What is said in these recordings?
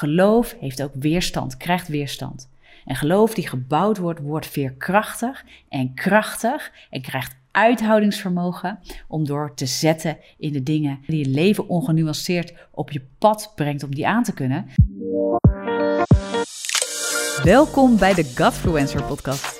Geloof heeft ook weerstand, krijgt weerstand. En geloof die gebouwd wordt, wordt veerkrachtig en krachtig en krijgt uithoudingsvermogen om door te zetten in de dingen die je leven ongenuanceerd op je pad brengt om die aan te kunnen. Welkom bij de Godfluencer podcast.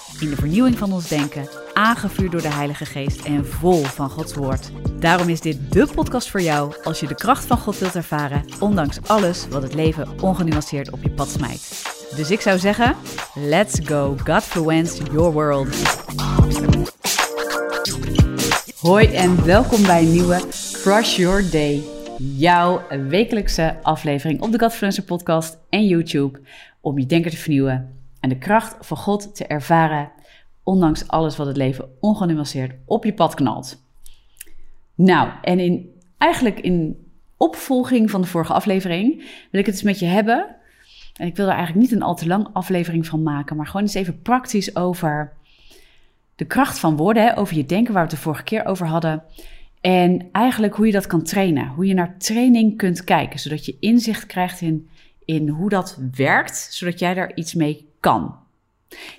in de vernieuwing van ons denken, aangevuurd door de Heilige Geest en vol van Gods Woord. Daarom is dit de podcast voor jou als je de kracht van God wilt ervaren, ondanks alles wat het leven ongenuanceerd op je pad smijt. Dus ik zou zeggen, let's go Godfluence your world. Hoi en welkom bij een nieuwe Crush Your Day, jouw wekelijkse aflevering op de Godfluencer podcast en YouTube om je denken te vernieuwen en de kracht van God te ervaren, ondanks alles wat het leven ongenuanceerd op je pad knalt. Nou, en in, eigenlijk in opvolging van de vorige aflevering wil ik het eens met je hebben. En ik wil er eigenlijk niet een al te lang aflevering van maken, maar gewoon eens even praktisch over de kracht van woorden, hè, over je denken, waar we het de vorige keer over hadden. En eigenlijk hoe je dat kan trainen. Hoe je naar training kunt kijken, zodat je inzicht krijgt in, in hoe dat werkt, zodat jij daar iets mee kan.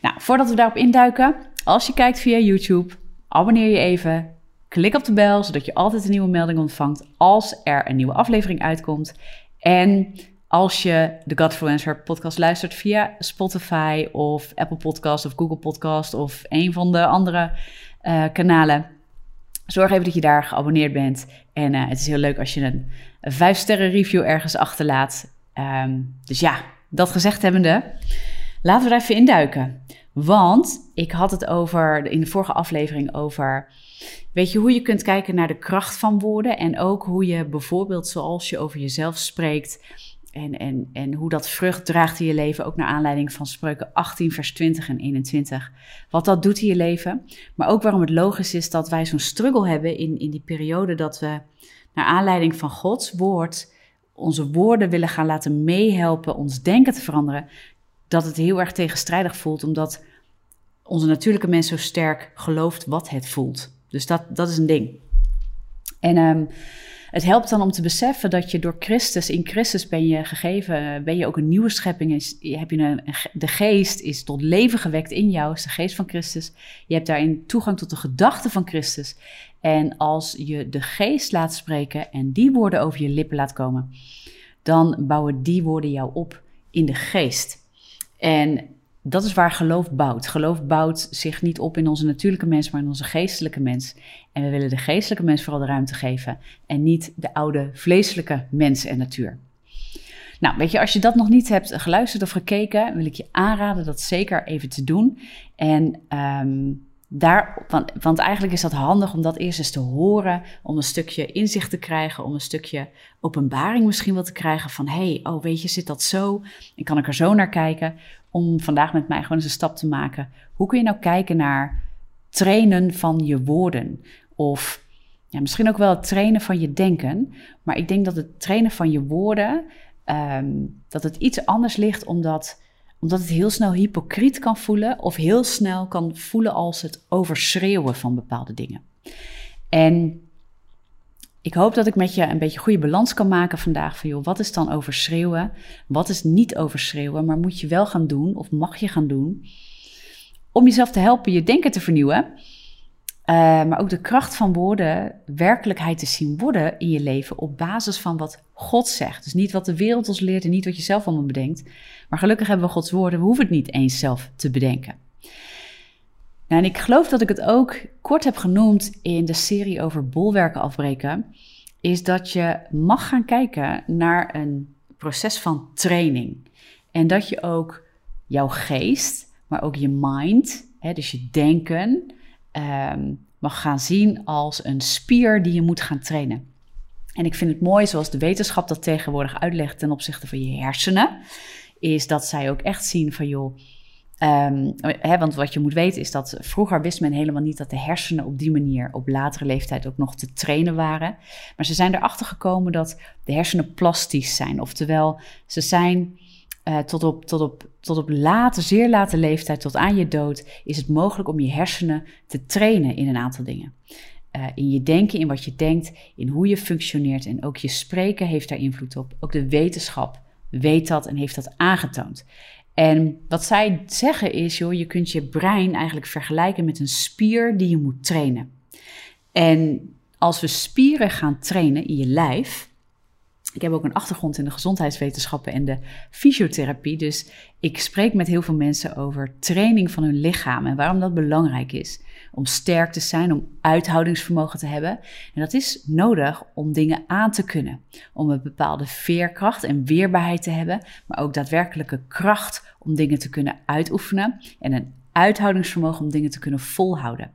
Nou, voordat we daarop induiken, als je kijkt via YouTube, abonneer je even. Klik op de bel, zodat je altijd een nieuwe melding ontvangt als er een nieuwe aflevering uitkomt. En als je de Godfluencer podcast luistert via Spotify of Apple Podcast of Google Podcast of een van de andere uh, kanalen, zorg even dat je daar geabonneerd bent. En uh, het is heel leuk als je een, een 5 sterren review ergens achterlaat. Um, dus ja, dat gezegd hebbende, laten we er even induiken. Want ik had het over in de vorige aflevering over. Weet je hoe je kunt kijken naar de kracht van woorden en ook hoe je bijvoorbeeld zoals je over jezelf spreekt en, en, en hoe dat vrucht draagt in je leven, ook naar aanleiding van spreuken 18, vers 20 en 21. Wat dat doet in je leven. Maar ook waarom het logisch is dat wij zo'n struggle hebben in, in die periode dat we naar aanleiding van Gods woord onze woorden willen gaan laten meehelpen ons denken te veranderen. Dat het heel erg tegenstrijdig voelt, omdat onze natuurlijke mens zo sterk gelooft wat het voelt. Dus dat, dat is een ding. En um, het helpt dan om te beseffen dat je door Christus, in Christus ben je gegeven, ben je ook een nieuwe schepping. Is, heb je de geest is tot leven gewekt in jou, is de geest van Christus. Je hebt daarin toegang tot de gedachten van Christus. En als je de geest laat spreken en die woorden over je lippen laat komen, dan bouwen die woorden jou op in de geest. En dat is waar geloof bouwt. Geloof bouwt zich niet op in onze natuurlijke mens, maar in onze geestelijke mens. En we willen de geestelijke mens vooral de ruimte geven en niet de oude vleeselijke mens en natuur. Nou, weet je, als je dat nog niet hebt geluisterd of gekeken, wil ik je aanraden dat zeker even te doen. En um, daar, want, want eigenlijk is dat handig om dat eerst eens te horen, om een stukje inzicht te krijgen, om een stukje openbaring misschien wel te krijgen van, hey, oh weet je, zit dat zo? En kan ik er zo naar kijken? Om vandaag met mij gewoon eens een stap te maken. Hoe kun je nou kijken naar trainen van je woorden? Of ja, misschien ook wel het trainen van je denken. Maar ik denk dat het trainen van je woorden, um, dat het iets anders ligt omdat omdat het heel snel hypocriet kan voelen of heel snel kan voelen als het overschreeuwen van bepaalde dingen. En ik hoop dat ik met je een beetje goede balans kan maken vandaag van joh, wat is dan overschreeuwen? Wat is niet overschreeuwen, maar moet je wel gaan doen of mag je gaan doen om jezelf te helpen je denken te vernieuwen? Uh, maar ook de kracht van woorden werkelijkheid te zien worden in je leven op basis van wat God zegt. Dus niet wat de wereld ons leert en niet wat je zelf allemaal bedenkt. Maar gelukkig hebben we Gods woorden, we hoeven het niet eens zelf te bedenken. Nou, en ik geloof dat ik het ook kort heb genoemd in de serie over bolwerken afbreken. Is dat je mag gaan kijken naar een proces van training. En dat je ook jouw geest, maar ook je mind, hè, dus je denken, um, mag gaan zien als een spier die je moet gaan trainen. En ik vind het mooi, zoals de wetenschap dat tegenwoordig uitlegt ten opzichte van je hersenen, is dat zij ook echt zien van joh, hè, want wat je moet weten is dat vroeger wist men helemaal niet dat de hersenen op die manier op latere leeftijd ook nog te trainen waren. Maar ze zijn erachter gekomen dat de hersenen plastisch zijn. Oftewel, ze zijn uh, tot, op, tot, op, tot op late, zeer late leeftijd, tot aan je dood, is het mogelijk om je hersenen te trainen in een aantal dingen. Uh, in je denken, in wat je denkt, in hoe je functioneert en ook je spreken heeft daar invloed op. Ook de wetenschap weet dat en heeft dat aangetoond. En wat zij zeggen is, joh, je kunt je brein eigenlijk vergelijken met een spier die je moet trainen. En als we spieren gaan trainen in je lijf, ik heb ook een achtergrond in de gezondheidswetenschappen en de fysiotherapie. Dus ik spreek met heel veel mensen over training van hun lichaam en waarom dat belangrijk is. Om sterk te zijn, om uithoudingsvermogen te hebben. En dat is nodig om dingen aan te kunnen. Om een bepaalde veerkracht en weerbaarheid te hebben, maar ook daadwerkelijke kracht om dingen te kunnen uitoefenen. En een uithoudingsvermogen om dingen te kunnen volhouden.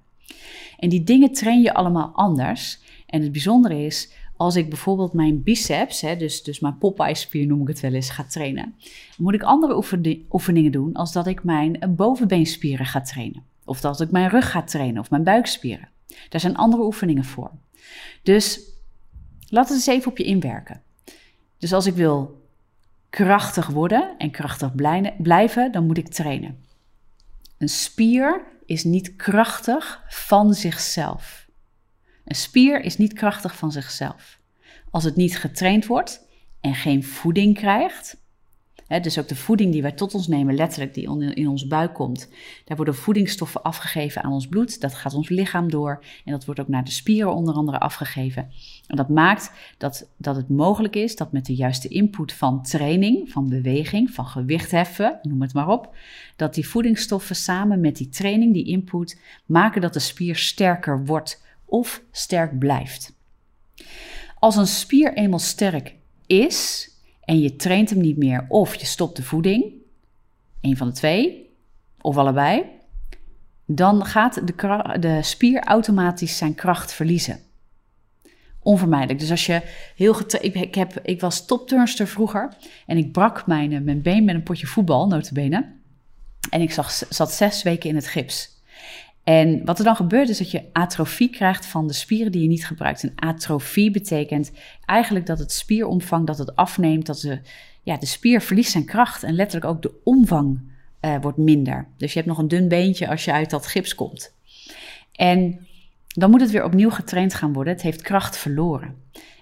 En die dingen train je allemaal anders. En het bijzondere is, als ik bijvoorbeeld mijn biceps, hè, dus, dus mijn Popeye-spier noem ik het wel eens, ga trainen, moet ik andere oefeningen doen als dat ik mijn bovenbeenspieren ga trainen. Of dat ik mijn rug ga trainen of mijn buikspieren. Daar zijn andere oefeningen voor. Dus laat het eens even op je inwerken. Dus als ik wil krachtig worden en krachtig blijven, dan moet ik trainen. Een spier is niet krachtig van zichzelf. Een spier is niet krachtig van zichzelf. Als het niet getraind wordt en geen voeding krijgt, hè, dus ook de voeding die wij tot ons nemen, letterlijk die in ons buik komt, daar worden voedingsstoffen afgegeven aan ons bloed. Dat gaat ons lichaam door en dat wordt ook naar de spieren onder andere afgegeven. En dat maakt dat, dat het mogelijk is dat met de juiste input van training, van beweging, van gewicht heffen, noem het maar op, dat die voedingsstoffen samen met die training, die input, maken dat de spier sterker wordt of sterk blijft. Als een spier eenmaal sterk is en je traint hem niet meer of je stopt de voeding, een van de twee of allebei, dan gaat de, de spier automatisch zijn kracht verliezen. Onvermijdelijk. Dus als je heel ik, ik, heb, ik was topturnster vroeger en ik brak mijn, mijn been met een potje voetbal, notabene. En ik zat zes weken in het gips. En wat er dan gebeurt is dat je atrofie krijgt van de spieren die je niet gebruikt. En atrofie betekent eigenlijk dat het spieromvang dat het afneemt, dat de, ja, de spier verliest zijn kracht en letterlijk ook de omvang uh, wordt minder. Dus je hebt nog een dun beentje als je uit dat gips komt. En dan moet het weer opnieuw getraind gaan worden. Het heeft kracht verloren.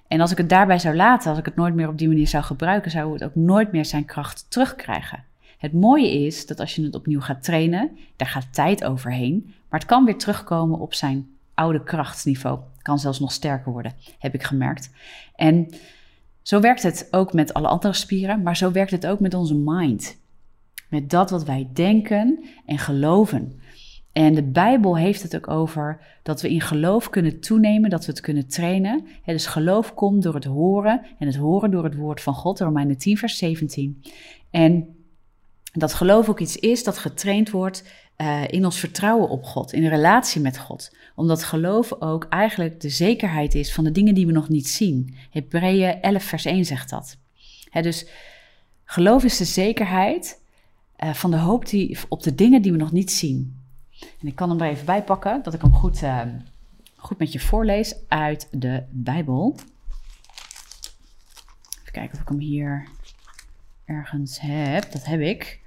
En als ik het daarbij zou laten, als ik het nooit meer op die manier zou gebruiken, zou het ook nooit meer zijn kracht terugkrijgen. Het mooie is dat als je het opnieuw gaat trainen, daar gaat tijd overheen, maar het kan weer terugkomen op zijn oude krachtsniveau. Kan zelfs nog sterker worden, heb ik gemerkt. En zo werkt het ook met alle andere spieren, maar zo werkt het ook met onze mind. Met dat wat wij denken en geloven. En de Bijbel heeft het ook over dat we in geloof kunnen toenemen, dat we het kunnen trainen. dus geloof komt door het horen en het horen door het woord van God, Romeinen 10, vers 17. En dat geloof ook iets is dat getraind wordt uh, in ons vertrouwen op God, in een relatie met God. Omdat geloof ook eigenlijk de zekerheid is van de dingen die we nog niet zien. Hebreeën 11 vers 1 zegt dat. dus geloof is de zekerheid uh, van de hoop die, op de dingen die we nog niet zien. En ik kan hem er even bij pakken, dat ik hem goed, uh, goed met je voorlees uit de Bijbel. Even kijken of ik hem hier ergens heb. Dat heb ik.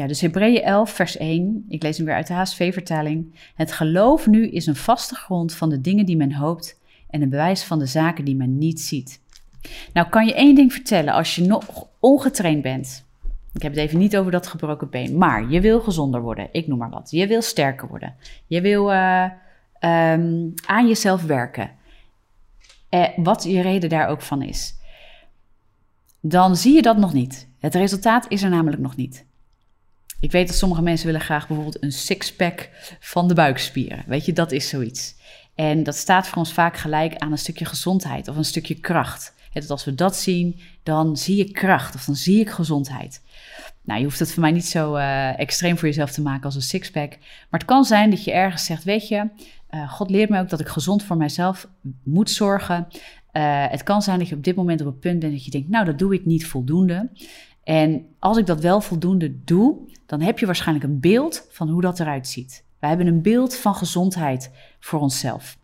Ja, dus Hebreeën 11, vers 1. Ik lees hem weer uit de HSV-vertaling. Het geloof nu is een vaste grond van de dingen die men hoopt en een bewijs van de zaken die men niet ziet. Nou, kan je één ding vertellen als je nog ongetraind bent. Ik heb het even niet over dat gebroken been, maar je wil gezonder worden. Ik noem maar wat. Je wil sterker worden. Je wil uh, um, aan jezelf werken. Eh, wat je reden daar ook van is. Dan zie je dat nog niet. Het resultaat is er namelijk nog niet. Ik weet dat sommige mensen willen graag bijvoorbeeld een sixpack van de buikspieren. Weet je, dat is zoiets. En dat staat voor ons vaak gelijk aan een stukje gezondheid of een stukje kracht. Als we dat zien, dan zie ik kracht of dan zie ik gezondheid. Nou, je hoeft het voor mij niet zo uh, extreem voor jezelf te maken als een sixpack. Maar het kan zijn dat je ergens zegt, weet je, uh, God leert me ook dat ik gezond voor mijzelf moet zorgen. Uh, het kan zijn dat je op dit moment op het punt bent dat je denkt, nou, dat doe ik niet voldoende. En als ik dat wel voldoende doe, dan heb je waarschijnlijk een beeld van hoe dat eruit ziet. We hebben een beeld van gezondheid voor onszelf.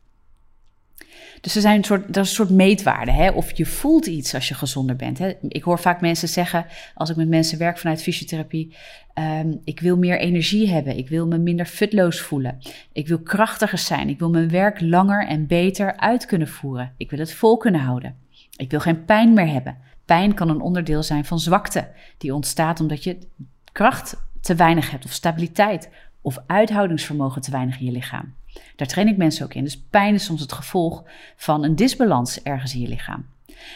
Dus er zijn een soort, dat is een soort meetwaarde. Hè? Of je voelt iets als je gezonder bent. Hè? Ik hoor vaak mensen zeggen, als ik met mensen werk vanuit fysiotherapie, ehm, ik wil meer energie hebben. Ik wil me minder futloos voelen. Ik wil krachtiger zijn. Ik wil mijn werk langer en beter uit kunnen voeren. Ik wil het vol kunnen houden. Ik wil geen pijn meer hebben. Pijn kan een onderdeel zijn van zwakte, die ontstaat omdat je kracht te weinig hebt, of stabiliteit, of uithoudingsvermogen te weinig in je lichaam. Daar train ik mensen ook in. Dus pijn is soms het gevolg van een disbalans ergens in je lichaam.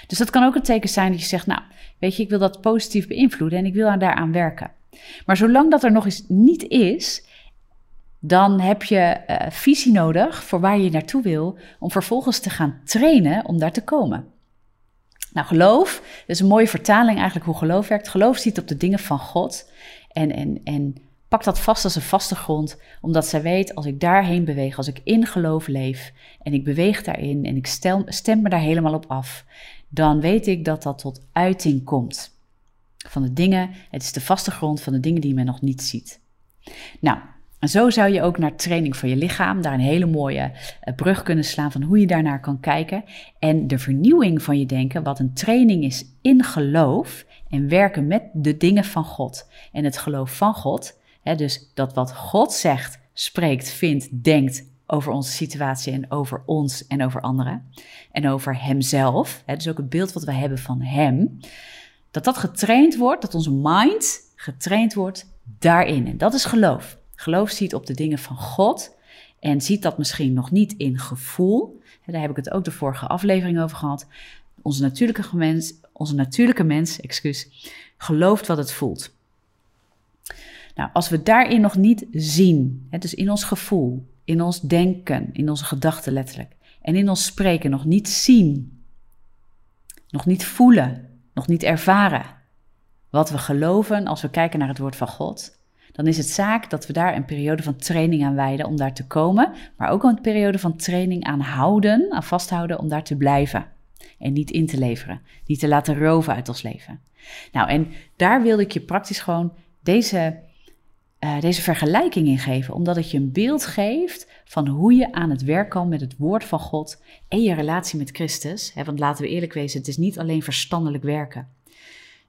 Dus dat kan ook een teken zijn dat je zegt, nou, weet je, ik wil dat positief beïnvloeden en ik wil daaraan werken. Maar zolang dat er nog eens niet is, dan heb je uh, visie nodig voor waar je naartoe wil, om vervolgens te gaan trainen om daar te komen. Nou, geloof, is een mooie vertaling eigenlijk hoe geloof werkt. Geloof ziet op de dingen van God en, en, en Pak dat vast als een vaste grond, omdat zij weet als ik daarheen beweeg, als ik in geloof leef en ik beweeg daarin en ik stem me daar helemaal op af, dan weet ik dat dat tot uiting komt. Van de dingen, het is de vaste grond van de dingen die men nog niet ziet. Nou, en zo zou je ook naar training voor je lichaam daar een hele mooie eh, brug kunnen slaan van hoe je daarnaar kan kijken. En de vernieuwing van je denken, wat een training is in geloof en werken met de dingen van God. En het geloof van God, dus dat wat God zegt, spreekt, vindt, denkt over onze situatie en over ons en over anderen. En over Hemzelf, hè, dus ook het beeld wat we hebben van Hem. Dat dat getraind wordt, dat onze mind getraind wordt daarin. En dat is geloof. Geloof ziet op de dingen van God en ziet dat misschien nog niet in gevoel. Daar heb ik het ook de vorige aflevering over gehad. Onze natuurlijke mens, onze natuurlijke mens excuus, gelooft wat het voelt. Nou, als we daarin nog niet zien, dus in ons gevoel, in ons denken, in onze gedachten letterlijk, en in ons spreken nog niet zien, nog niet voelen, nog niet ervaren wat we geloven als we kijken naar het woord van God, dan is het zaak dat we daar een periode van training aan wijden om daar te komen, maar ook een periode van training aan houden, aan vasthouden om daar te blijven en niet in te leveren, niet te laten roven uit ons leven. Nou, en daar wilde ik je praktisch gewoon deze uh, deze vergelijking in geven, omdat het je een beeld geeft van hoe je aan het werk kan met het woord van God en je relatie met Christus. Hè, want laten we eerlijk wezen, het is niet alleen verstandelijk werken.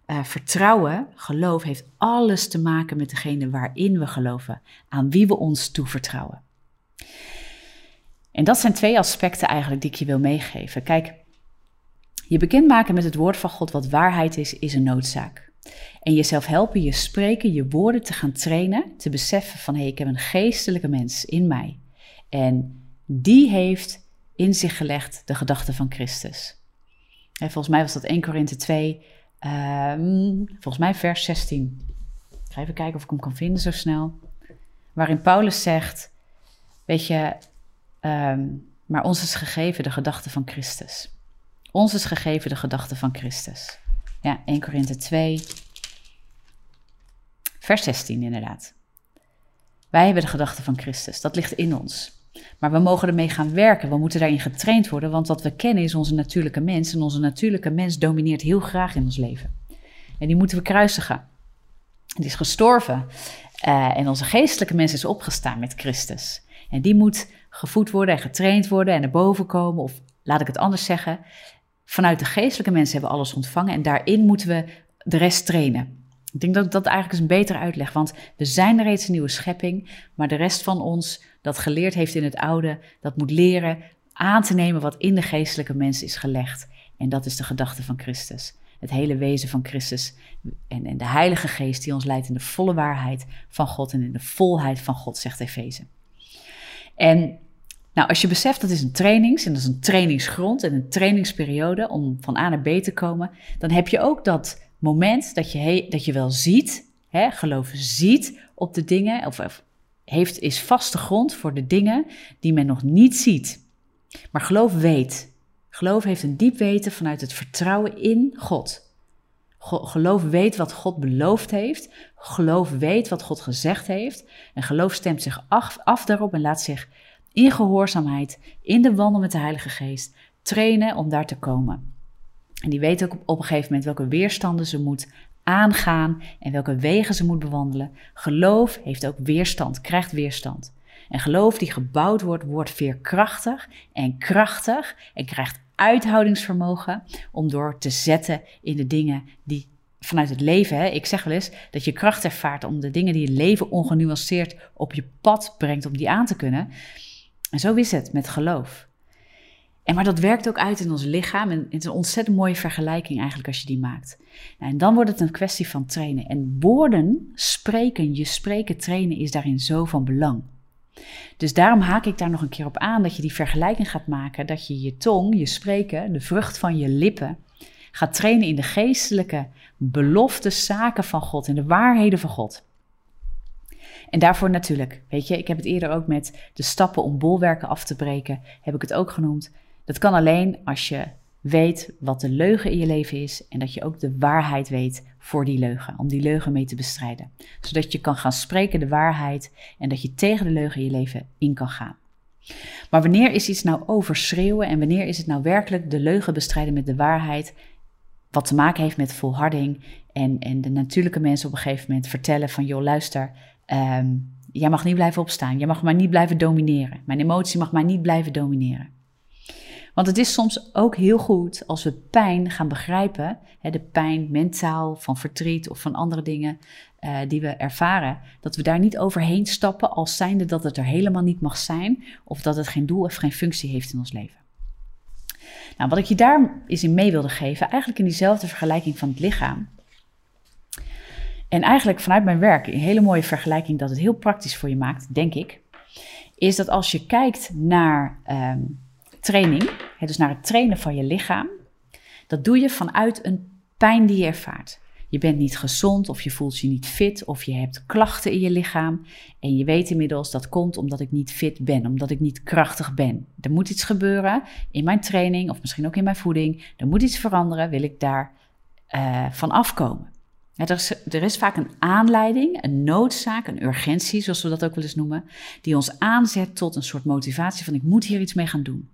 Uh, vertrouwen, geloof, heeft alles te maken met degene waarin we geloven, aan wie we ons toevertrouwen. En dat zijn twee aspecten eigenlijk die ik je wil meegeven. Kijk, je bekendmaken met het woord van God wat waarheid is, is een noodzaak. En jezelf helpen, je spreken, je woorden te gaan trainen, te beseffen van hé, hey, ik heb een geestelijke mens in mij. En die heeft in zich gelegd de gedachte van Christus. En volgens mij was dat 1 Korinthe 2, ehm, volgens mij vers 16. Ik ga even kijken of ik hem kan vinden zo snel. Waarin Paulus zegt, weet je, ehm, maar ons is gegeven de gedachte van Christus. Ons is gegeven de gedachte van Christus. Ja, 1 Korinthe 2, vers 16 inderdaad. Wij hebben de gedachte van Christus, dat ligt in ons. Maar we mogen ermee gaan werken, we moeten daarin getraind worden, want wat we kennen is onze natuurlijke mens. En onze natuurlijke mens domineert heel graag in ons leven. En die moeten we kruisigen. Die is gestorven uh, en onze geestelijke mens is opgestaan met Christus. En die moet gevoed worden en getraind worden en naar boven komen, of laat ik het anders zeggen, vanuit de geestelijke mensen hebben we alles ontvangen en daarin moeten we de rest trainen. Ik denk dat dat eigenlijk is een betere uitleg, want we zijn reeds een nieuwe schepping, maar de rest van ons dat geleerd heeft in het oude, dat moet leren aan te nemen wat in de geestelijke mens is gelegd. En dat is de gedachte van Christus. Het hele wezen van Christus en, en de Heilige Geest die ons leidt in de volle waarheid van God en in de volheid van God, zegt Efeze. En nou, als je beseft dat is een trainings en dat is een trainingsgrond en een trainingsperiode om van A naar B te komen, dan heb je ook dat moment dat je, dat je wel ziet, hè, geloof ziet op de dingen, of heeft, is vaste grond voor de dingen die men nog niet ziet. Maar geloof weet. Geloof heeft een diep weten vanuit het vertrouwen in God. Geloof weet wat God beloofd heeft. Geloof weet wat God gezegd heeft. En geloof stemt zich af, af daarop en laat zich in gehoorzaamheid, in de wandel met de Heilige Geest, trainen om daar te komen. En die weet ook op, een gegeven moment welke weerstanden ze moet aangaan en welke wegen ze moet bewandelen. Geloof heeft ook weerstand, krijgt weerstand. En geloof die gebouwd wordt, wordt veerkrachtig en krachtig en krijgt uithoudingsvermogen om door te zetten in de dingen die vanuit het leven. Hè, ik zeg wel eens dat je kracht ervaart om de dingen die je leven ongenuanceerd op je pad brengt, om die aan te kunnen. En zo is het met geloof. En maar dat werkt ook uit in ons lichaam. En het is een ontzettend mooie vergelijking eigenlijk als je die maakt. Nou, en dan wordt het een kwestie van trainen. En woorden, spreken, je spreken, trainen is daarin zo van belang. Dus daarom haak ik daar nog een keer op aan dat je die vergelijking gaat maken. Dat je je tong, je spreken, de vrucht van je lippen, gaat trainen in de geestelijke belofte zaken van God, in de waarheden van God. En daarvoor natuurlijk, weet je, ik heb het eerder ook met de stappen om bolwerken af te breken, heb ik het ook genoemd. Dat kan alleen als je weet wat de leugen in je leven is en dat je ook de waarheid weet voor die leugen, om die leugen mee te bestrijden. Zodat je kan gaan spreken de waarheid en dat je tegen de leugen in je leven in kan gaan. Maar wanneer is iets nou overschreeuwen en wanneer is het nou werkelijk de leugen bestrijden met de waarheid, wat te maken heeft met volharding en, en de natuurlijke mensen op een gegeven moment vertellen van joh luister, um, jij mag niet blijven opstaan, jij mag maar niet blijven domineren, mijn emotie mag maar niet blijven domineren. Want het is soms ook heel goed als we pijn gaan begrijpen, hè, de pijn mentaal van verdriet of van andere dingen uh, die we ervaren, dat we daar niet overheen stappen als zijnde dat het er helemaal niet mag zijn of dat het geen doel of geen functie heeft in ons leven. Nou, wat ik je daar eens in mee wilde geven, eigenlijk in diezelfde vergelijking van het lichaam. En eigenlijk vanuit mijn werk, een hele mooie vergelijking dat het heel praktisch voor je maakt, denk ik, is dat als je kijkt naar um, training, dus naar het trainen van je lichaam, dat doe je vanuit een pijn die je ervaart. Je bent niet gezond of je voelt je niet fit of je hebt klachten in je lichaam. En je weet inmiddels dat komt omdat ik niet fit ben, omdat ik niet krachtig ben. Er moet iets gebeuren in mijn training of misschien ook in mijn voeding. Er moet iets veranderen, wil ik daar uh, van afkomen. er, is, er is vaak een aanleiding, een noodzaak, een urgentie, zoals we dat ook wel eens noemen, die ons aanzet tot een soort motivatie van ik moet hier iets mee gaan doen.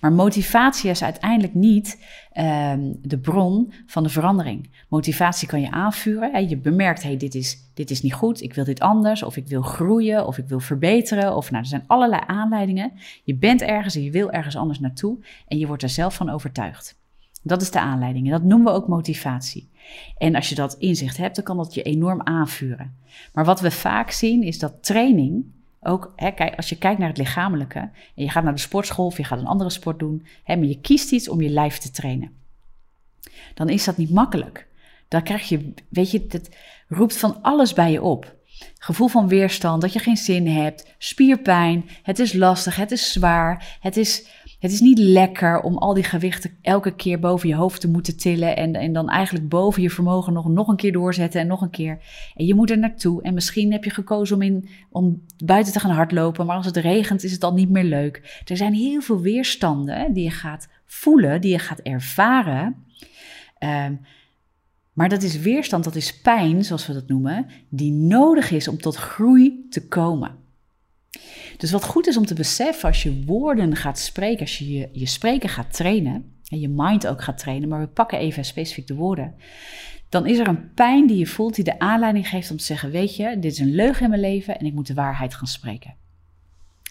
Maar motivatie is uiteindelijk niet um, de bron van de verandering. Motivatie kan je aanvuren. Hè. Je bemerkt, hey, dit, is, dit is niet goed, ik wil dit anders, of ik wil groeien, of ik wil verbeteren. Of nou, er zijn allerlei aanleidingen. Je bent ergens en je wil ergens anders naartoe en je wordt er zelf van overtuigd. Dat is de aanleiding en dat noemen we ook motivatie. En als je dat inzicht hebt, dan kan dat je enorm aanvuren. Maar wat we vaak zien is dat training ook hè, kijk, als je kijkt naar het lichamelijke en je gaat naar de sportschool of je gaat een andere sport doen, hè, maar je kiest iets om je lijf te trainen, dan is dat niet makkelijk. Dan krijg je, weet je, het roept van alles bij je op. Gevoel van weerstand, dat je geen zin hebt, spierpijn, het is lastig, het is zwaar, het is het is niet lekker om al die gewichten elke keer boven je hoofd te moeten tillen. En, en dan eigenlijk boven je vermogen nog, nog een keer doorzetten en nog een keer. En je moet er naartoe. En misschien heb je gekozen om, in, om buiten te gaan hardlopen. Maar als het regent is het al niet meer leuk. Er zijn heel veel weerstanden die je gaat voelen, die je gaat ervaren. Um, maar dat is weerstand, dat is pijn, zoals we dat noemen, die nodig is om tot groei te komen. Dus wat goed is om te beseffen als je woorden gaat spreken, als je je, spreken gaat trainen en je mind ook gaat trainen, maar we pakken even specifiek de woorden, dan is er een pijn die je voelt die de aanleiding geeft om te zeggen, weet je, dit is een leugen in mijn leven en ik moet de waarheid gaan spreken.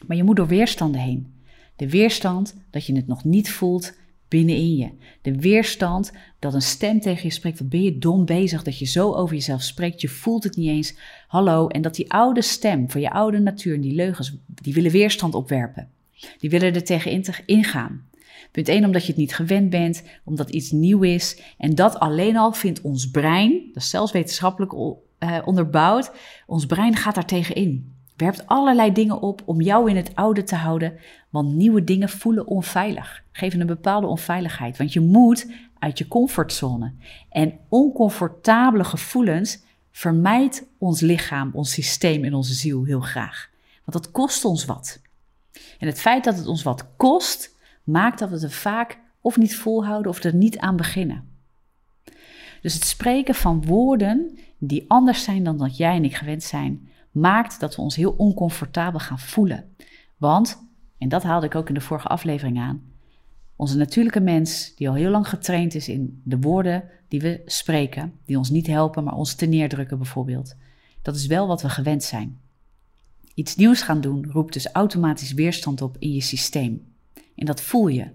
Maar je moet door weerstanden heen. De weerstand dat je het nog niet voelt, binnenin je. De weerstand dat een stem tegen je spreekt. Wat ben je dom bezig dat je zo over jezelf spreekt. Je voelt het niet eens. Hallo. En dat die oude stem van je oude natuur en die leugens, die willen weerstand opwerpen. Die willen er tegen ingaan. Punt 1, omdat je het niet gewend bent, omdat iets nieuw is. En dat alleen al vindt ons brein, dat is zelfs wetenschappelijk uh, onderbouwd, ons brein gaat daar tegen in. Werpt allerlei dingen op om jou in het oude te houden, want nieuwe dingen voelen onveilig, geven een bepaalde onveiligheid. Want je moet uit je comfortzone. En oncomfortabele gevoelens vermijdt ons lichaam, ons systeem en onze ziel heel graag. Want dat kost ons wat. En het feit dat het ons wat kost, maakt dat we het vaak of niet volhouden of er niet aan beginnen. Dus het spreken van woorden die anders zijn dan dat jij en ik gewend zijn, maakt dat we ons heel oncomfortabel gaan voelen. Want, en dat haalde ik ook in de vorige aflevering aan, Onze natuurlijke mens, die al heel lang getraind is in de woorden die we spreken, die ons niet helpen, maar ons te neerdrukken bijvoorbeeld. Dat is wel wat we gewend zijn. Iets nieuws gaan doen roept dus automatisch weerstand op in je systeem. En dat voel je.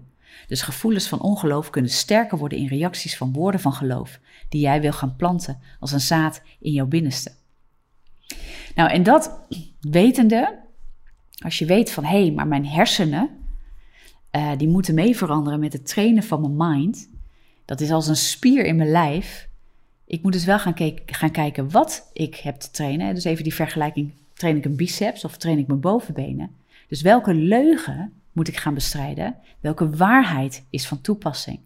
Dus gevoelens van ongeloof kunnen sterker worden in reacties van woorden van geloof, die jij wil gaan planten als een zaad in jouw binnenste. Nou, en dat wetende, als je weet van hé, hey, maar mijn hersenen, uh, die moeten mee veranderen met het trainen van mijn mind. Dat is als een spier in mijn lijf. Ik moet dus wel gaan, gaan kijken wat ik heb te trainen. Dus even die vergelijking, train ik een biceps of train ik mijn bovenbenen? Dus welke leugen moet ik gaan bestrijden? Welke waarheid is van toepassing?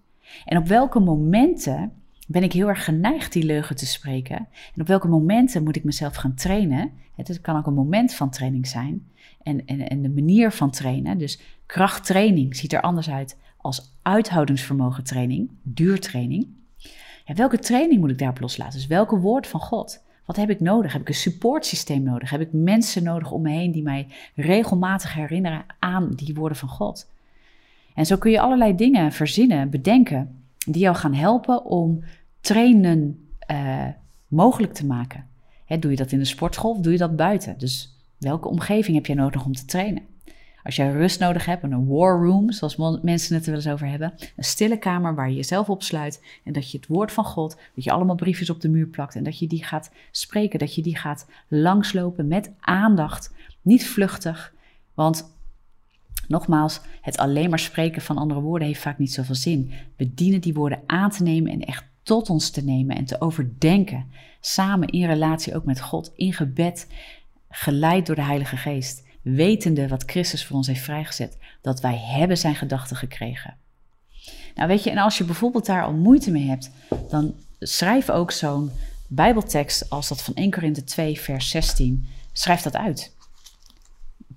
En op welke momenten ben ik heel erg geneigd die leugen te spreken? En op welke momenten moet ik mezelf gaan trainen? Het kan ook een moment van training zijn. En, en, en de manier van trainen, dus krachttraining, ziet er anders uit als uithoudingsvermogen training, duurtraining. Ja, welke training moet ik daarop loslaten? Dus welke woord van God? Wat heb ik nodig? Heb ik een supportsysteem nodig? Heb ik mensen nodig om me heen die mij regelmatig herinneren aan die woorden van God? En zo kun je allerlei dingen verzinnen, bedenken, die jou gaan helpen om trainen uh, mogelijk te maken. doe je dat in de sportschool of doe je dat buiten? Dus welke omgeving heb je nodig om te trainen? Als jij rust nodig hebt, een war room, zoals mensen het er wel eens over hebben, een stille kamer waar je jezelf opsluit en dat je het woord van God, dat je allemaal briefjes op de muur plakt en dat je die gaat spreken, dat je die gaat langslopen met aandacht, niet vluchtig, want Nogmaals, het alleen maar spreken van andere woorden heeft vaak niet zoveel zin. We dienen die woorden aan te nemen en echt tot ons te nemen en te overdenken. Samen in relatie ook met God, in gebed, geleid door de Heilige Geest wetende wat Christus voor ons heeft vrijgezet, dat wij hebben zijn gedachten gekregen. Nou weet je, en als je bijvoorbeeld daar al moeite mee hebt, dan schrijf ook zo'n Bijbeltekst als dat van 1 Korinthe 2, vers 16. Schrijf dat uit.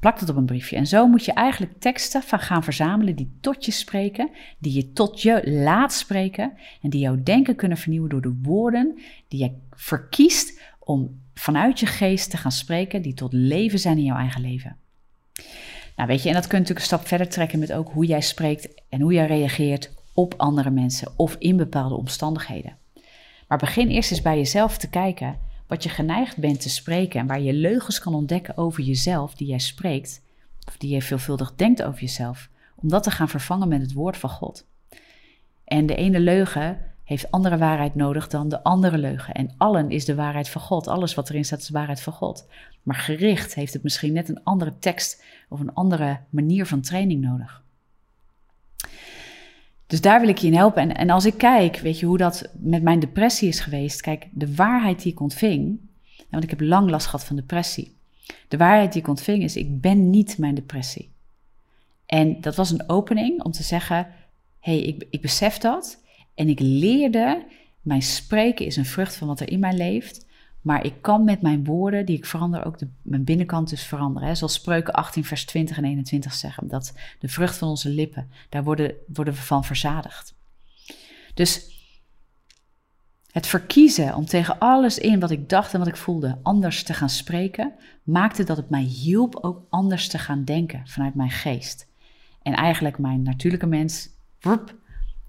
Plak dat op een briefje. En zo moet je eigenlijk teksten gaan verzamelen die tot je spreken, die je tot je laat spreken en die jouw denken kunnen vernieuwen door de woorden die je verkiest om vanuit je geest te gaan spreken die tot leven zijn in jouw eigen leven. Nou weet je, en dat kun je natuurlijk een stap verder trekken met ook hoe jij spreekt en hoe jij reageert op andere mensen of in bepaalde omstandigheden. Maar begin eerst eens bij jezelf te kijken wat je geneigd bent te spreken en waar je leugens kan ontdekken over jezelf die jij spreekt, of die je veelvuldig denkt over jezelf, om dat te gaan vervangen met het woord van God. En de ene leugen heeft andere waarheid nodig dan de andere leugen. En allen is de waarheid van God. Alles wat erin staat is de waarheid van God. Maar gericht heeft het misschien net een andere tekst of een andere manier van training nodig. Dus daar wil ik je in helpen. En, en als ik kijk, weet je, hoe dat met mijn depressie is geweest. Kijk, de waarheid die ik ontving, want ik heb lang last gehad van depressie. De waarheid die ik ontving is, ik ben niet mijn depressie. En dat was een opening om te zeggen, hey, ik, ik besef dat. En ik leerde, mijn spreken is een vrucht van wat er in mij leeft. Maar ik kan met mijn woorden, die ik verander, ook de, mijn binnenkant dus veranderen. Hè. Zoals Spreuken 18, vers 20 en 21 zeggen. Dat de vrucht van onze lippen, daar worden, worden we van verzadigd. Dus het verkiezen om tegen alles in wat ik dacht en wat ik voelde anders te gaan spreken, maakte dat het mij hielp ook anders te gaan denken vanuit mijn geest. En eigenlijk mijn natuurlijke mens,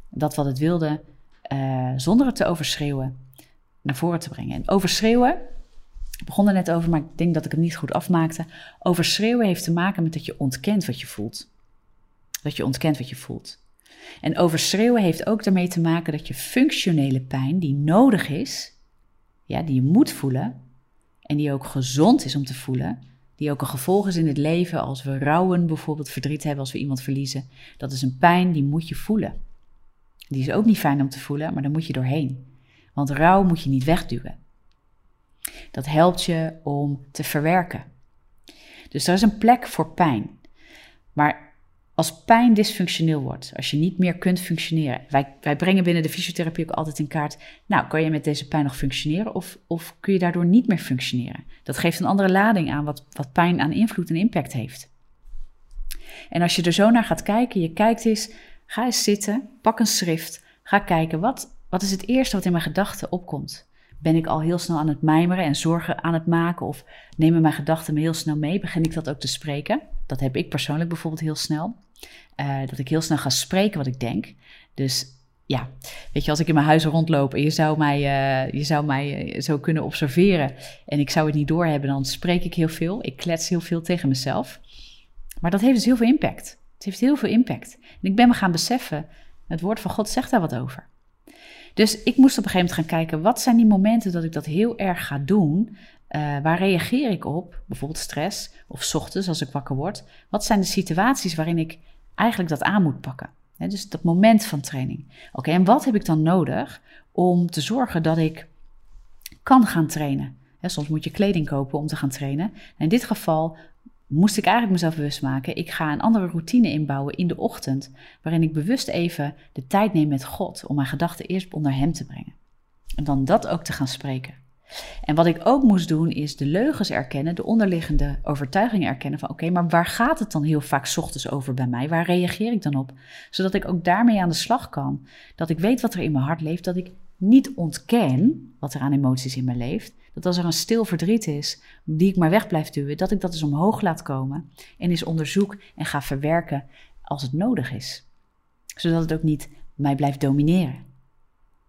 dat wat het wilde, uh, zonder het te overschreeuwen, naar voren te brengen. En overschreeuwen, ik begon er net over, maar ik denk dat ik het niet goed afmaakte. Overschreeuwen heeft te maken met dat je ontkent wat je voelt. Dat je ontkent wat je voelt. En overschreeuwen heeft ook daarmee te maken dat je functionele pijn, die nodig is, ja, die je moet voelen, en die ook gezond is om te voelen, die ook een gevolg is in het leven als we rouwen, bijvoorbeeld verdriet hebben als we iemand verliezen. Dat is een pijn die moet je voelen. Die is ook niet fijn om te voelen, maar daar moet je doorheen. Want rouw moet je niet wegduwen. Dat helpt je om te verwerken. Dus er is een plek voor pijn. Maar als pijn dysfunctioneel wordt, als je niet meer kunt functioneren. Wij, wij brengen binnen de fysiotherapie ook altijd in kaart. Nou, kan je met deze pijn nog functioneren of, of kun je daardoor niet meer functioneren? Dat geeft een andere lading aan wat, wat pijn aan invloed en impact heeft. En als je er zo naar gaat kijken, je kijkt eens Ga eens zitten, pak een schrift, ga kijken wat, wat is het eerste wat in mijn gedachten opkomt. Ben ik al heel snel aan het mijmeren en zorgen aan het maken of nemen mijn gedachten me heel snel mee? Begin ik dat ook te spreken? Dat heb ik persoonlijk bijvoorbeeld heel snel. Uh, dat ik heel snel ga spreken wat ik denk. Dus ja, weet je, als ik in mijn huis rondloop en je zou mij, uh, je zou mij zo kunnen observeren en ik zou het niet doorhebben, dan spreek ik heel veel. Ik klets heel veel tegen mezelf. Maar dat heeft dus heel veel impact. Het heeft heel veel impact. En ik ben me gaan beseffen, het woord van God zegt daar wat over. Dus ik moest op een gegeven moment gaan kijken, wat zijn die momenten dat ik dat heel erg ga doen? Uh, waar reageer ik op? Bijvoorbeeld stress of ochtends als ik wakker word. Wat zijn de situaties waarin ik eigenlijk dat aan moet pakken? dus dat moment van training. Oké, en wat heb ik dan nodig om te zorgen dat ik kan gaan trainen? soms moet je kleding kopen om te gaan trainen. in dit geval moest ik eigenlijk mezelf bewust maken. Ik ga een andere routine inbouwen in de ochtend, waarin ik bewust even de tijd neem met God om mijn gedachten eerst onder Hem te brengen. En dan dat ook te gaan spreken. En wat ik ook moest doen is de leugens erkennen, de onderliggende overtuigingen erkennen van oké, maar waar gaat het dan heel vaak ochtends over bij mij? Waar reageer ik dan op? Zodat ik ook daarmee aan de slag kan. Dat ik weet wat er in mijn hart leeft, dat ik niet ontken wat er aan emoties in me leeft. Dat als er een stil verdriet is, die ik maar weg blijf duwen, dat ik dat eens omhoog laat komen en eens onderzoek en ga verwerken als het nodig is. Zodat het ook niet mij blijft domineren.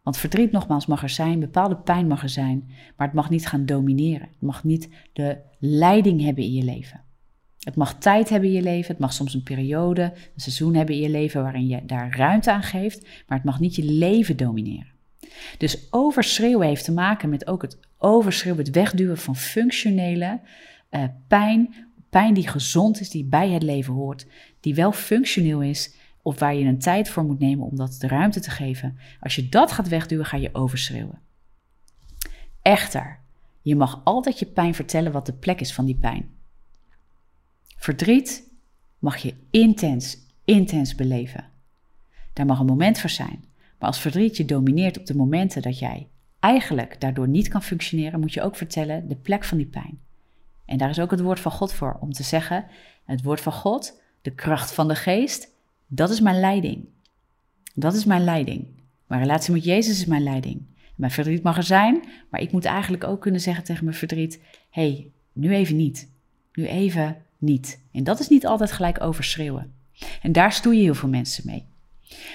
Want verdriet nogmaals mag er zijn, bepaalde pijn mag er zijn, maar het mag niet gaan domineren. Het mag niet de leiding hebben in je leven. Het mag tijd hebben in je leven, het mag soms een periode, een seizoen hebben in je leven waarin je daar ruimte aan geeft, maar het mag niet je leven domineren. Dus overschreeuwen heeft te maken met ook het overschreeuwen, het wegduwen van functionele uh, pijn, pijn die gezond is, die bij het leven hoort, die wel functioneel is of waar je een tijd voor moet nemen om dat de ruimte te geven. Als je dat gaat wegduwen, ga je overschreeuwen. Echter, je mag altijd je pijn vertellen wat de plek is van die pijn. Verdriet mag je intens, intens beleven. Daar mag een moment voor zijn. Maar als verdriet je domineert op de momenten dat jij eigenlijk daardoor niet kan functioneren, moet je ook vertellen de plek van die pijn. En daar is ook het woord van God voor, om te zeggen: het woord van God, de kracht van de geest, dat is mijn leiding. Dat is mijn leiding. Mijn relatie met Jezus is mijn leiding. Mijn verdriet mag er zijn, maar ik moet eigenlijk ook kunnen zeggen tegen mijn verdriet: hé, hey, nu even niet. Nu even niet. En dat is niet altijd gelijk overschreeuwen. En daar stoeien heel veel mensen mee.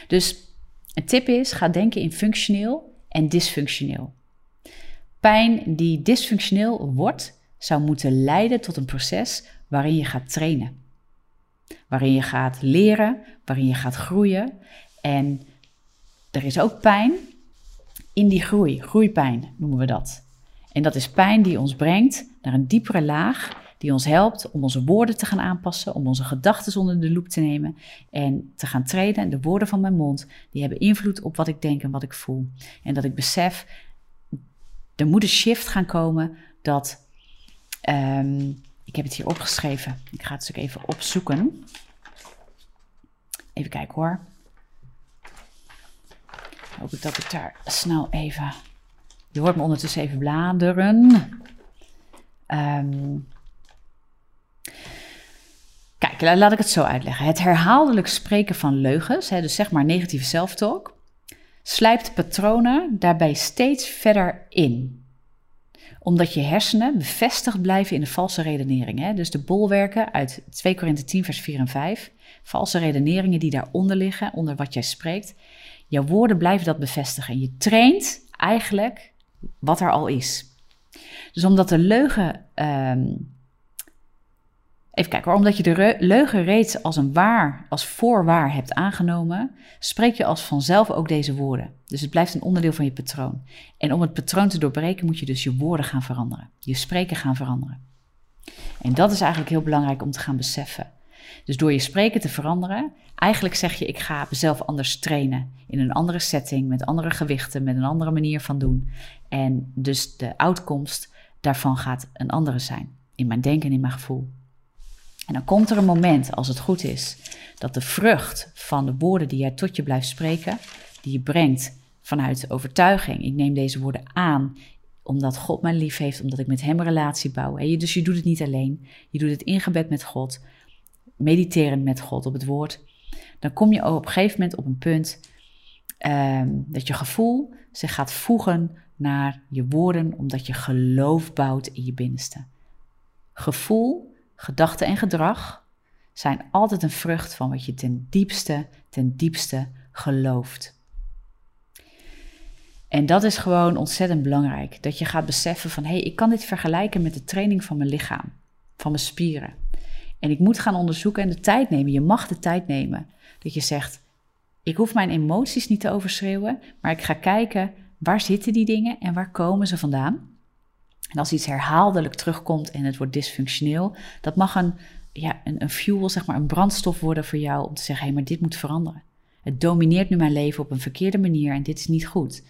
Dus een tip is: ga denken in functioneel en dysfunctioneel. Pijn die dysfunctioneel wordt, zou moeten leiden tot een proces waarin je gaat trainen. Waarin je gaat leren, waarin je gaat groeien. En er is ook pijn in die groei, groeipijn noemen we dat. En dat is pijn die ons brengt naar een diepere laag, die ons helpt om onze woorden te gaan aanpassen, om onze gedachten onder de loep te nemen en te gaan treden. En de woorden van mijn mond, die hebben invloed op wat ik denk en wat ik voel. En dat ik besef, er moet een shift gaan komen dat um, ik heb het hier opgeschreven. Ik ga het stuk even opzoeken. Even kijken hoor. Hoop ik dat ik daar snel even. Je hoort me ondertussen even bladeren. Um, kijk, laat ik het zo uitleggen. Het herhaaldelijk spreken van leugens, hè, dus zeg maar negatieve zelftalk, slijpt patronen daarbij steeds verder in omdat je hersenen bevestigd blijven in de valse redeneringen. Dus de bolwerken uit 2 Korinthe 10, vers 4 en 5. Valse redeneringen die daaronder liggen, onder wat jij spreekt. Jouw woorden blijven dat bevestigen. Je traint eigenlijk wat er al is. Dus omdat de leugen um, Even kijken omdat je de leugen reeds als een waar, als voorwaar hebt aangenomen, spreek je als vanzelf ook deze woorden. Dus het blijft een onderdeel van je patroon. En om het patroon te doorbreken moet je dus je woorden gaan veranderen. Je spreken gaan veranderen. En dat is eigenlijk heel belangrijk om te gaan beseffen. Dus door je spreken te veranderen, eigenlijk zeg je: ik ga mezelf anders trainen. In een andere setting, met andere gewichten, met een andere manier van doen. En dus de uitkomst daarvan gaat een andere zijn. In mijn denken en in mijn gevoel. En dan komt er een moment, als het goed is, dat de vrucht van de woorden die jij tot je blijft spreken, die je brengt vanuit overtuiging. Ik neem deze woorden aan omdat God mij lief heeft, omdat ik met Hem een relatie bouw. Dus je doet het niet alleen, je doet het in gebed met God, mediterend met God op het woord. Dan kom je op een gegeven moment op een punt ehm, dat je gevoel zich gaat voegen naar je woorden, omdat je geloof bouwt in je binnenste. Gevoel gedachte en gedrag zijn altijd een vrucht van wat je ten diepste, ten diepste gelooft. En dat is gewoon ontzettend belangrijk. Dat je gaat beseffen van hé, hey, ik kan dit vergelijken met de training van mijn lichaam, van mijn spieren. En ik moet gaan onderzoeken en de tijd nemen. Je mag de tijd nemen. Dat je zegt, ik hoef mijn emoties niet te overschreeuwen, maar ik ga kijken waar zitten die dingen en waar komen ze vandaan. En als iets herhaaldelijk terugkomt en het wordt dysfunctioneel, dat mag een, ja, een, een fuel, zeg maar, een brandstof worden voor jou om te zeggen: hé, hey, maar dit moet veranderen. Het domineert nu mijn leven op een verkeerde manier en dit is niet goed.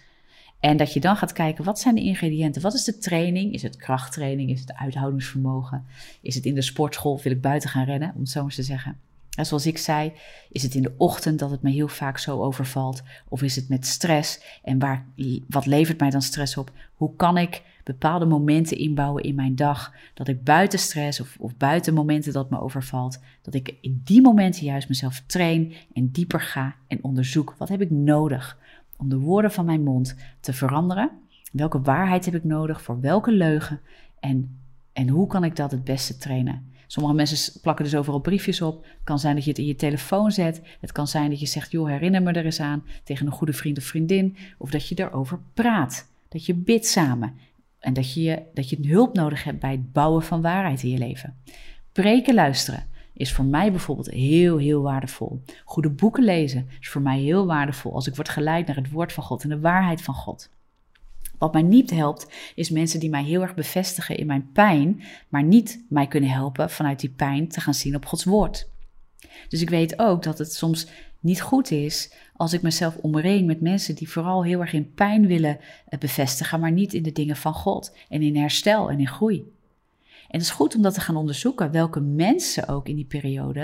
En dat je dan gaat kijken, wat zijn de ingrediënten? Wat is de training? Is het krachttraining? Is het uithoudingsvermogen? Is het in de sportschool? Wil ik buiten gaan rennen, om het zo maar te zeggen? En zoals ik zei, is het in de ochtend dat het me heel vaak zo overvalt? Of is het met stress? En waar, wat levert mij dan stress op? Hoe kan ik bepaalde momenten inbouwen in mijn dag? Dat ik buiten stress of, of buiten momenten dat me overvalt, dat ik in die momenten juist mezelf train en dieper ga en onderzoek. Wat heb ik nodig om de woorden van mijn mond te veranderen? Welke waarheid heb ik nodig voor welke leugen? En, en hoe kan ik dat het beste trainen? Sommige mensen plakken dus overal briefjes op. Het kan zijn dat je het in je telefoon zet. Het kan zijn dat je zegt, joh, herinner me er eens aan tegen een goede vriend of vriendin. Of dat je erover praat. Dat je bidt samen. En dat je, dat je hulp nodig hebt bij het bouwen van waarheid in je leven. Preken luisteren is voor mij bijvoorbeeld heel, heel waardevol. Goede boeken lezen is voor mij heel waardevol als ik word geleid naar het woord van God en de waarheid van God. Wat mij niet helpt, is mensen die mij heel erg bevestigen in mijn pijn, maar niet mij kunnen helpen vanuit die pijn te gaan zien op Gods woord. Dus ik weet ook dat het soms niet goed is als ik mezelf omring met mensen die vooral heel erg in pijn willen eh, bevestigen, maar niet in de dingen van God en in herstel en in groei. En het is goed om dat te gaan onderzoeken, welke mensen ook in die periode.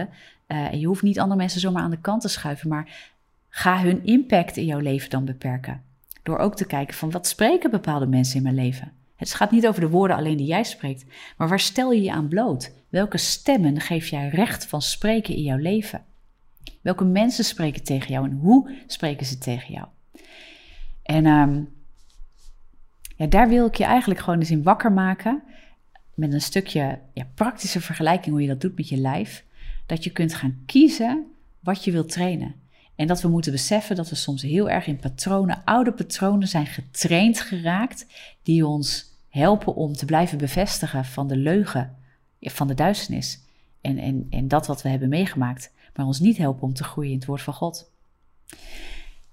Uh, en je hoeft niet andere mensen zomaar aan de kant te schuiven, maar ga hun impact in jouw leven dan beperken. Door ook te kijken van wat spreken bepaalde mensen in mijn leven. Het gaat niet over de woorden alleen die jij spreekt, maar waar stel je je aan bloot? Welke stemmen geef jij recht van spreken in jouw leven? Welke mensen spreken tegen jou en hoe spreken ze tegen jou? En um, ja, daar wil ik je eigenlijk gewoon eens in wakker maken. Met een stukje ja, praktische vergelijking hoe je dat doet met je lijf. Dat je kunt gaan kiezen wat je wilt trainen. En dat we moeten beseffen dat we soms heel erg in patronen, oude patronen zijn getraind geraakt, die ons helpen om te blijven bevestigen van de leugen, van de duisternis. En, en, en dat wat we hebben meegemaakt, maar ons niet helpen om te groeien in het woord van God.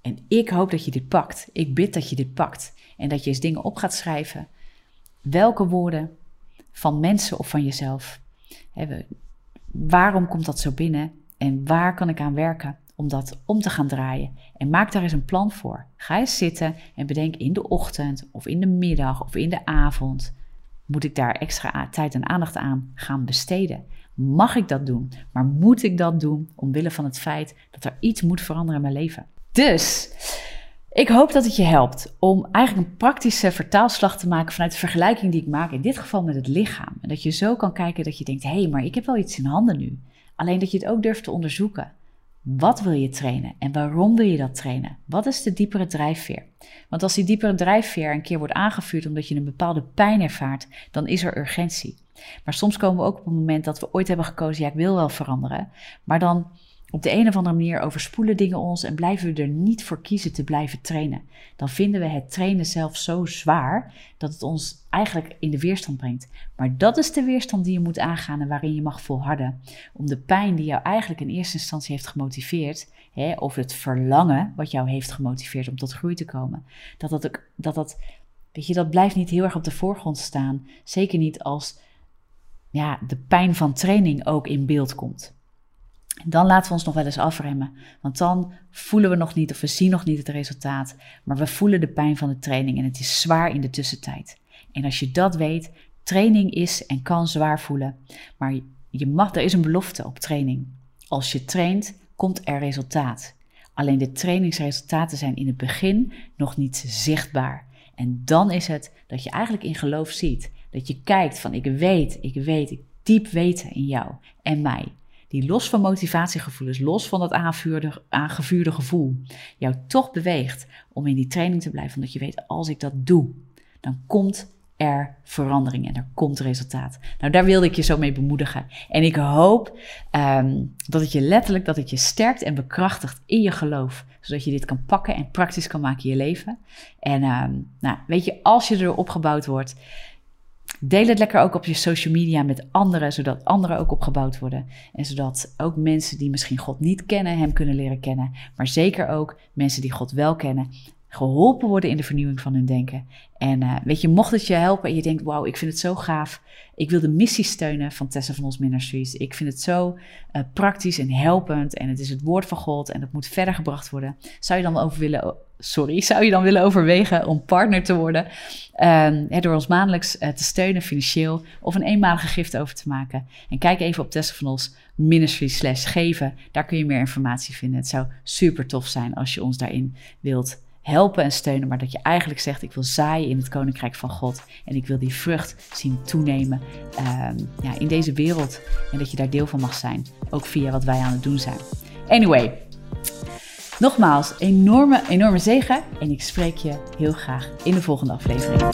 En ik hoop dat je dit pakt. Ik bid dat je dit pakt. En dat je eens dingen op gaat schrijven. Welke woorden van mensen of van jezelf. Waarom komt dat zo binnen? En waar kan ik aan werken? om dat om te gaan draaien. En maak daar eens een plan voor. Ga eens zitten en bedenk in de ochtend of in de middag of in de avond. Moet ik daar extra tijd en aandacht aan gaan besteden? Mag ik dat doen? Maar moet ik dat doen omwille van het feit dat er iets moet veranderen in mijn leven? Dus ik hoop dat het je helpt om eigenlijk een praktische vertaalslag te maken vanuit de vergelijking die ik maak, in dit geval met het lichaam. En dat je zo kan kijken dat je denkt: hé, hey, maar ik heb wel iets in handen nu. Alleen dat je het ook durft te onderzoeken. Wat wil je trainen en waarom wil je dat trainen? Wat is de diepere drijfveer? Want als die diepere drijfveer een keer wordt aangevuurd omdat je een bepaalde pijn ervaart, dan is er urgentie. Maar soms komen we ook op een moment dat we ooit hebben gekozen, ja, ik wil wel veranderen, maar dan op de een of andere manier overspoelen dingen ons en blijven we er niet voor kiezen te blijven trainen. Dan vinden we het trainen zelf zo zwaar dat het ons eigenlijk in de weerstand brengt. Maar dat is de weerstand die je moet aangaan en waarin je mag volharden. Om de pijn die jou eigenlijk in eerste instantie heeft gemotiveerd, hè, of het verlangen wat jou heeft gemotiveerd om tot groei te komen, dat dat, ook, dat, dat, weet je, dat blijft niet heel erg op de voorgrond staan. Zeker niet als ja, de pijn van training ook in beeld komt. Dan laten we ons nog wel eens afremmen. Want dan voelen we nog niet of we zien nog niet het resultaat. Maar we voelen de pijn van de training en het is zwaar in de tussentijd. En als je dat weet, training is en kan zwaar voelen. Maar je mag, er is een belofte op training. Als je traint, komt er resultaat. Alleen de trainingsresultaten zijn in het begin nog niet zichtbaar. En dan is het dat je eigenlijk in geloof ziet. Dat je kijkt van ik weet, ik weet, ik diep weten in jou en mij die los van motivatiegevoelens, los van dat aangevuurde gevoel, jou toch beweegt om in die training te blijven. Omdat je weet, als ik dat doe, dan komt er verandering en er komt resultaat. Nou, daar wilde ik je zo mee bemoedigen. En ik hoop ehm, dat het je letterlijk, dat het je sterkt en bekrachtigt in je geloof. Zodat je dit kan pakken en praktisch kan maken in je leven. En ehm, nou, weet je, als je er opgebouwd wordt, Deel het lekker ook op je social media met anderen, zodat anderen ook opgebouwd worden. En zodat ook mensen die misschien God niet kennen, Hem kunnen leren kennen. Maar zeker ook mensen die God wel kennen, geholpen worden in de vernieuwing van hun denken. En uh, weet je, mocht het je helpen en je denkt, wauw, ik vind het zo gaaf. Ik wil de missie steunen van Tessa van ons Ministries. Ik vind het zo uh, praktisch en helpend en het is het woord van God en het moet verder gebracht worden. Zou je dan over willen, sorry, zou je dan willen overwegen om partner te worden? Um, door ons maandelijks uh, te steunen financieel of een eenmalige gift over te maken. En kijk even op Tessa van ons Ministries slash geven. Daar kun je meer informatie vinden. Het zou super tof zijn als je ons daarin wilt helpen en steunen, maar dat je eigenlijk zegt: Ik wil zaaien in het koninkrijk van God en ik wil die vrucht zien toenemen um, ja, in deze wereld en dat je daar deel van mag zijn, ook via wat wij aan het doen zijn. Anyway, nogmaals, enorme, enorme zegen en ik spreek je heel graag in de volgende aflevering.